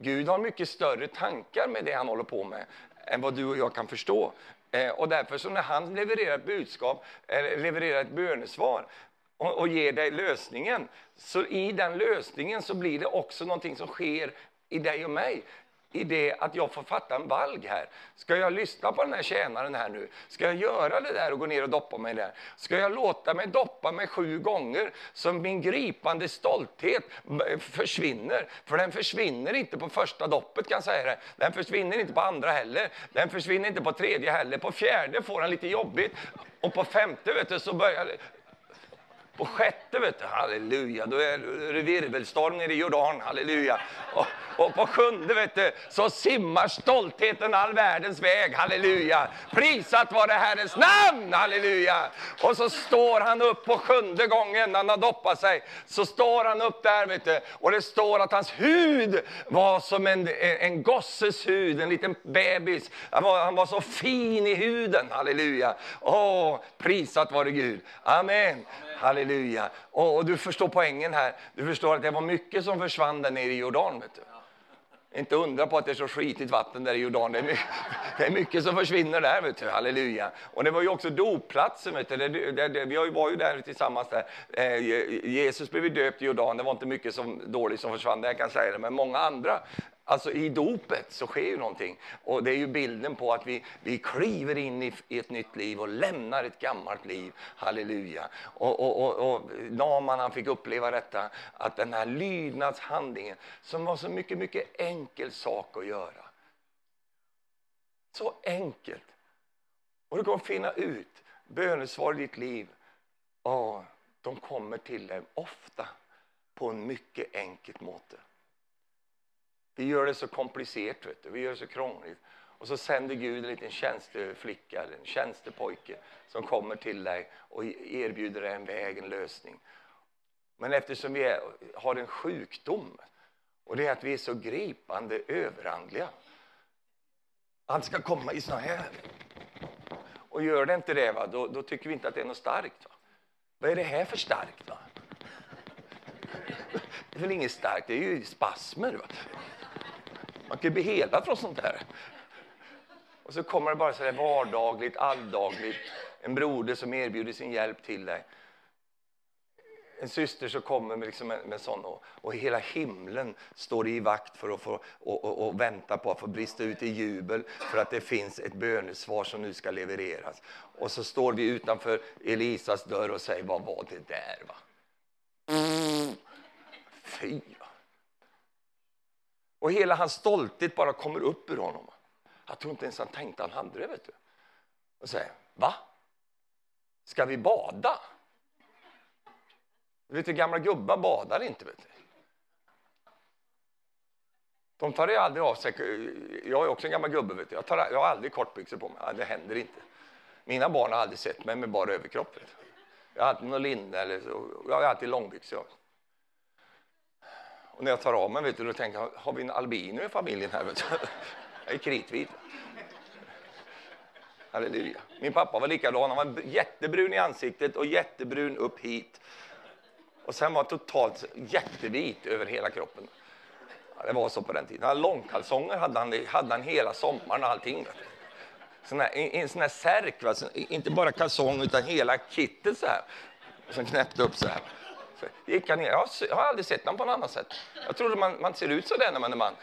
S1: Gud har mycket större tankar med det han håller på med än vad du och jag kan förstå. Eh, och därför så när han levererar ett budskap, eh, levererar ett bönesvar och, och ger dig lösningen, så i den lösningen så blir det också någonting som sker i dig och mig i det att jag får fatta en valg här. Ska jag lyssna på den här tjänaren här nu? Ska jag göra det där och gå ner och doppa mig där? Ska jag låta mig doppa mig sju gånger så min gripande stolthet försvinner? För den försvinner inte på första doppet kan jag säga det. Den försvinner inte på andra heller. Den försvinner inte på tredje heller. På fjärde får han lite jobbigt och på femte vet du, så börjar på sjätte, vet du, halleluja, då är det virvelstorm nere i Jordan, halleluja. Och, och på sjunde, vet du, så simmar stoltheten all världens väg, halleluja. Prisat vare Herrens namn, halleluja. Och så står han upp på sjunde gången när han har doppat sig, så står han upp där, vet du, och det står att hans hud var som en, en gosses hud, en liten bebis. Han var, han var så fin i huden, halleluja. Åh, prisat vare Gud. Amen. Amen. Halleluja. Halleluja. Och, och, du förstår poängen här. Du förstår att det var mycket som försvann där nere i Jordan. Vet du. Inte undra på att det är så skitigt vatten där i Jordan. Det är mycket, det är mycket som försvinner där, vet du. halleluja. Och det var ju också dopplatsen, vet du. Det, det, det, vi var ju där tillsammans där. Eh, Jesus blev döpt i Jordan, det var inte mycket som, dåligt som försvann där, jag kan säga det. Men många andra Alltså i dopet så sker ju någonting. Och det är ju bilden på att vi, vi kliver in i, i ett nytt liv och lämnar ett gammalt liv. Halleluja. Och, och, och, och Naman han fick uppleva detta, att den här lydnadshandlingen som var så mycket, mycket enkel sak att göra. Så enkelt. Och du kommer finna ut bönesvar i ditt liv. Ja, de kommer till dig ofta på en mycket enkelt måte. Vi gör det så komplicerat, vet du. vi gör det så krångligt. Och så sänder Gud en liten tjänsteflicka en tjänstepojke som kommer till dig och erbjuder dig en väg, en lösning. Men eftersom vi är, har en sjukdom, och det är att vi är så gripande överandliga. Han ska komma i såna här. Och gör det inte det, va, då, då tycker vi inte att det är något starkt. Va? Vad är det här för starkt? Va? Det är väl inget starkt, det är ju spasmer. Va? Man kan ju bli helad från sånt där. Och så kommer det bara så där vardagligt, alldagligt. En broder som erbjuder sin hjälp till dig. En syster som kommer med, liksom en, med sån och, och, hela himlen står i vakt för att få och, och, och vänta på att få brista ut i jubel för att det finns ett bönesvar som nu ska levereras. Och så står vi utanför Elisas dörr och säger, vad var det där? Va? Fy! Och hela hans stolthet bara kommer upp ur honom. Jag tror inte ens han tänkte han hade det. Vet du. Och säger, va? Ska vi bada? Du vet, gamla gubbar badar inte. Vet du. De tar aldrig av sig. Jag är också en gammal gubbe. Vet du. Jag, tar, jag har aldrig kortbyxor på mig. Det händer inte. Mina barn har aldrig sett mig med bara överkropp. Jag har alltid någon linne eller så. Jag har alltid långbyxor. Och när jag tar av mig, vet du, då tänker jag, har vi en albino i familjen här? Vet du? Jag är kritvit. Halleluja. Min pappa var likadan. Han var jättebrun i ansiktet och jättebrun upp hit. Och sen var totalt jättevit över hela kroppen. Ja, det var så på den tiden. Han långkalsonger hade han, hade han hela sommaren och allting. Sån här, en sån här särk, va? inte bara kalsong utan hela kittet så här. Som knäppte upp så här. Gick han ner. Jag har aldrig sett någon på något annat sätt. Jag trodde man, man ser ut så där när man är man.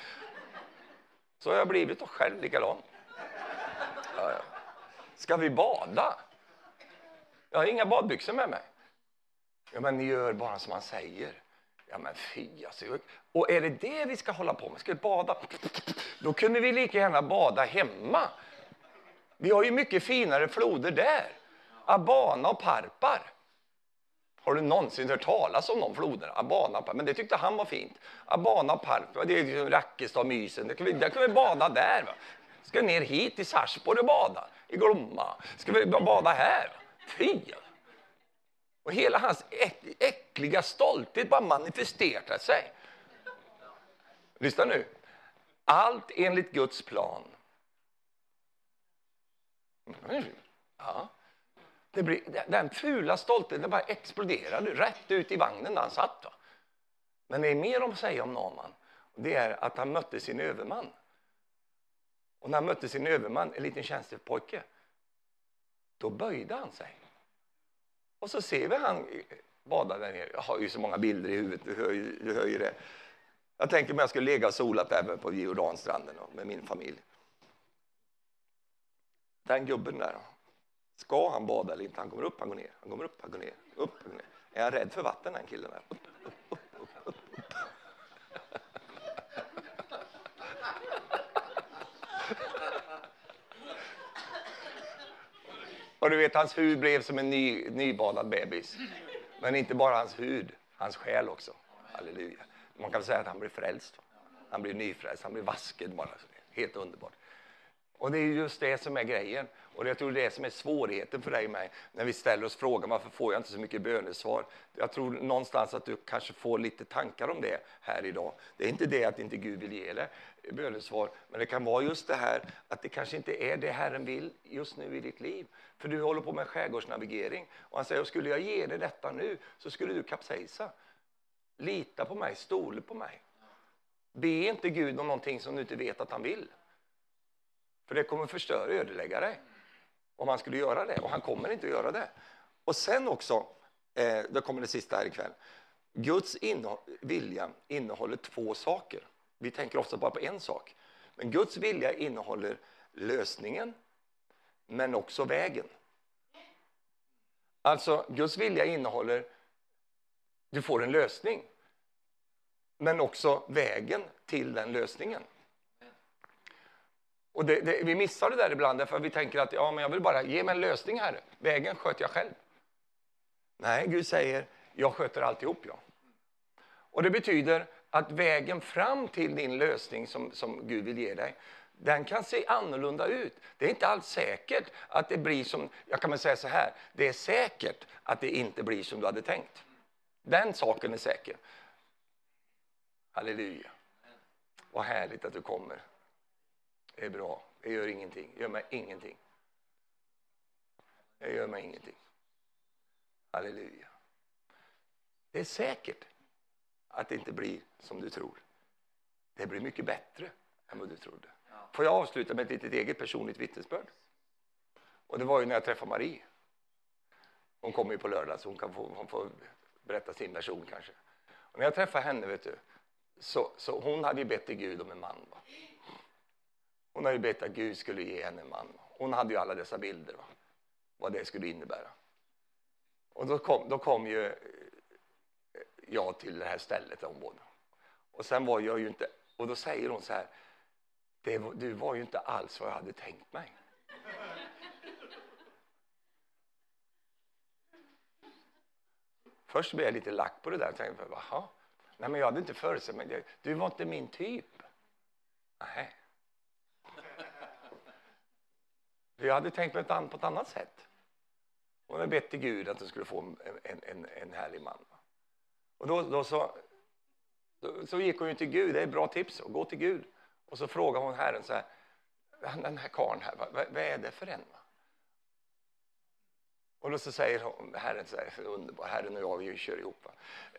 S1: Så har jag blivit och själv likadan. Ja, ja. Ska vi bada? Jag har inga badbyxor med mig. Ja, men ni gör bara som man säger. Ja, men fy alltså. Och är det det vi ska hålla på med? Ska vi bada? Då kunde vi lika gärna bada hemma. Vi har ju mycket finare floder där. Abana och Parpar. Har du någonsin hört talas om de floderna? Abana, men det tyckte han var fint. Abana det är liksom Rackestad, Mysen. Där kan vi, där kan vi bada där. Va? Ska ner hit till Sarpsborg och bada, i Glomma. Ska vi bada här? Fy! Och hela hans äckliga stolthet bara manifesterar sig. Lyssna nu. Allt enligt Guds plan. Ja. Det blir, den fula stoltheten bara exploderade rätt ut i vagnen där han satt. Va? Men det är mer att säga om Naman. Det är att han mötte sin överman. Och när han mötte sin överman, en liten tjänstepojke, då böjde han sig. Och så ser vi han bada där nere. Jag har ju så många bilder i huvudet, du hör ju, du hör ju det. Jag tänker mig att jag skulle ligga och solat även på Jordanstranden med min familj. Den gubben där, Ska han bada eller inte? Han kommer upp, han går ner. Han kommer upp, han går ner. Upp, han går ner. Är han rädd för vatten den killen? Där? Upp, upp, upp, upp, upp, upp. Och du vet, hans hud blev som en ny, nybadad bebis. Men inte bara hans hud, hans själ också. Halleluja. Man kan säga att han blir frälst. Han blir nyfrälst, han blir vasken bara. Helt underbart. Och det är just det som är grejen. Och jag tror det är det som är svårigheten för dig och mig när vi ställer oss frågan varför får jag inte så mycket bönesvar? Jag tror någonstans att du kanske får lite tankar om det här idag. Det är inte det att inte Gud vill ge dig bönesvar, men det kan vara just det här att det kanske inte är det Herren vill just nu i ditt liv. För du håller på med skärgårdsnavigering och han säger, skulle jag ge dig detta nu så skulle du kapsejsa. Lita på mig, stole på mig. Be inte Gud om någonting som du inte vet att han vill. För det kommer förstöra och ödelägga dig om han skulle göra det. Och han kommer inte att göra det. Och sen också, eh, då kommer det sista här ikväll. Guds inno vilja innehåller två saker. Vi tänker ofta bara på en sak. Men Guds vilja innehåller lösningen, men också vägen. Alltså, Guds vilja innehåller, du får en lösning, men också vägen till den lösningen. Och det, det, vi missar det där ibland för vi tänker att ja, men jag vill bara ge mig en lösning här. Vägen sköter jag själv. Nej, Gud säger jag sköter alltihop. Ja. Och det betyder att vägen fram till din lösning som, som Gud vill ge dig, den kan se annorlunda ut. Det är inte alls säkert att det blir som, jag kan väl säga så här, det är säkert att det inte blir som du hade tänkt. Den saken är säker. Halleluja. Vad härligt att du kommer är bra. Det gör ingenting. Det gör mig ingenting. Det gör mig ingenting. Halleluja. Det är säkert att det inte blir som du tror. Det blir mycket bättre än vad du trodde. Får jag avsluta med ett litet eget personligt vittnesbörd? Och det var ju när jag träffade Marie. Hon kommer ju på lördag så hon kan få, hon får berätta sin version kanske. Och när jag träffade henne, vet du, så, så hon hade ju bett till Gud om en man. Va? Hon hade bett att Gud skulle ge henne en man. Hon hade ju alla dessa bilder, va? vad det skulle innebära. Och då kom, då kom ju eh, jag till det här stället där hon bodde. Och sen var jag ju inte, och då säger hon så här, det var, du var ju inte alls vad jag hade tänkt mig. Först blev jag lite lack på det där och tänkte, Jaha. Nej, men jag hade inte förutsett mig. Du var inte min typ. Nej. För jag hade tänkt mig på ett annat sätt. Hon hade bett till Gud att hon skulle få en, en, en, härlig man. Och då, då så, då, så gick hon ju till Gud, det är ett bra tips, att gå till Gud. Och så frågade hon Herren så här, den här karln här, vad, vad, är det för en? Och då så säger hon, Herren, så här, underbar, Herren och jag vi kör ihop.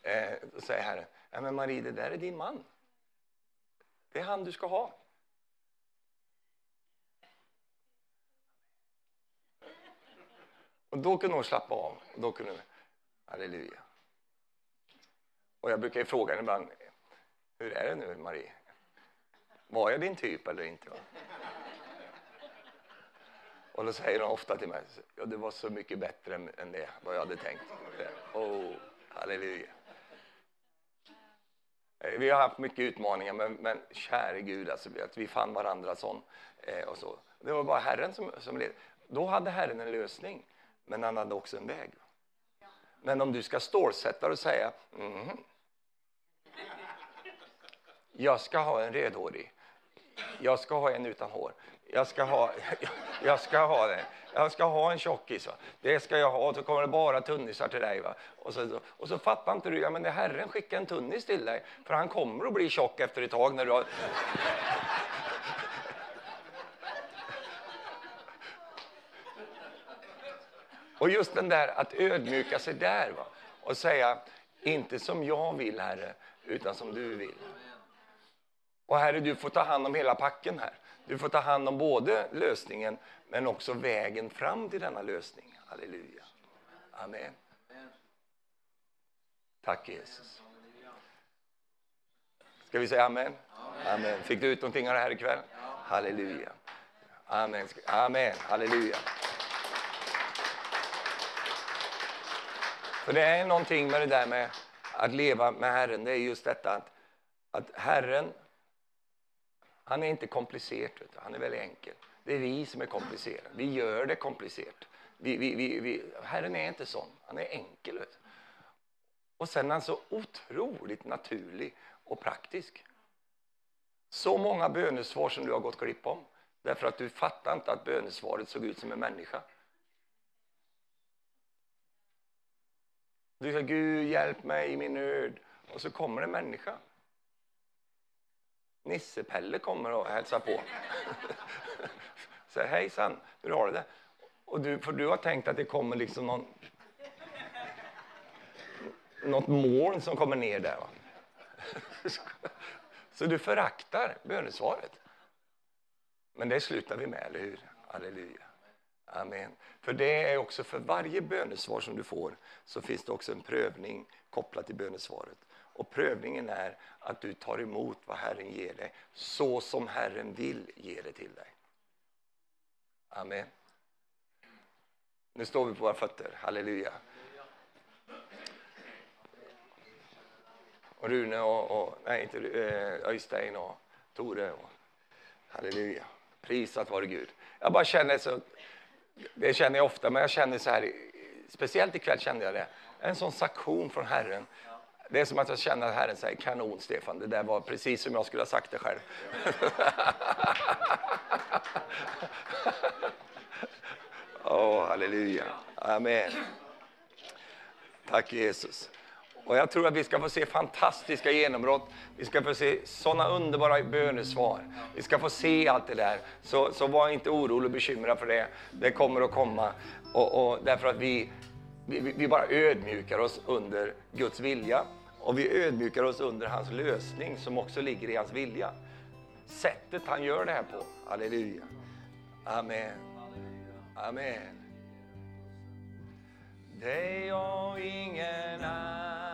S1: Eh, då säger Herren, ja, men Marie, det där är din man. Det är han du ska ha. Och då kunde hon slappa av. Och då kunde hon, halleluja. Och jag brukar ju fråga henne ibland, hur är det nu Marie? Var jag din typ eller inte? Och då säger hon ofta till mig, ja det var så mycket bättre än det, vad jag hade tänkt. Oh, halleluja. Eh, vi har haft mycket utmaningar, men, men käre Gud, alltså, att vi fann varandra sån. Eh, och så. Det var bara Herren som, som led. Då hade Herren en lösning men han hade också en väg. Men om du ska stålsätta och säga mm, jag ska ha en rödhårig, jag ska ha en utan hår, jag ska ha, jag ska ha det. Jag ska ha en tjockis. Va? Det ska jag ha. Och så kommer det bara tunnisar till dig. Va? Och, så, och så fattar inte du. Ja, men det Herren skickar en tunnis till dig. För han kommer att bli tjock efter ett tag. när du har... Och just den där att ödmjuka sig där va? och säga, inte som jag vill Herre, utan som du vill. Och Herre, du får ta hand om hela packen här. Du får ta hand om både lösningen, men också vägen fram till denna lösning. Halleluja. Amen. Tack Jesus. Ska vi säga amen? Amen. Fick du ut någonting av det här ikväll? Halleluja. Amen. Amen. Halleluja. För det är någonting med det där med att leva med Herren, det är just detta att, att Herren, han är inte komplicerad, han är väldigt enkel. Det är vi som är komplicerade, vi gör det komplicerat. Vi, vi, vi, vi, Herren är inte sån, han är enkel. Vet Och sen är han så otroligt naturlig och praktisk. Så många bönesvar som du har gått klipp om. Därför att du fattar inte att bönesvaret såg ut som en människa. Du säger Gud hjälp mig i min nöd. Och så kommer en människa. Nisse-Pelle kommer och hälsar på. Säger hejsan, hur har du det? Och du, för du har tänkt att det kommer liksom någon, något moln som kommer ner där. Va? Så du föraktar bönesvaret. Men det slutar vi med, eller hur? Halleluja. Amen. För det är också för varje bönesvar som du får så finns det också en prövning kopplad till bönesvaret. Och prövningen är att du tar emot vad Herren ger dig så som Herren vill ge det till dig. Amen. Nu står vi på våra fötter. Halleluja. Och Rune och, och nej, inte eh, Öystein och Tore. Och, halleluja. Prisat vare Gud. Jag bara känner så, det känner jag ofta, men jag känner så här, speciellt ikväll kände jag det, en sån saktion från Herren. Det är som att jag känner att Herren säger kanon Stefan, det där var precis som jag skulle ha sagt det själv. Åh, oh, halleluja. Amen. Tack Jesus. Och jag tror att vi ska få se fantastiska genombrott. Vi ska få se sådana underbara bönesvar. Vi ska få se allt det där. Så, så var inte orolig och bekymrad för det. Det kommer att komma. Och, och därför att vi, vi, vi bara ödmjukar oss under Guds vilja. Och vi ödmjukar oss under hans lösning som också ligger i hans vilja. Sättet han gör det här på. Halleluja. Amen. Amen. Dig och ingen annan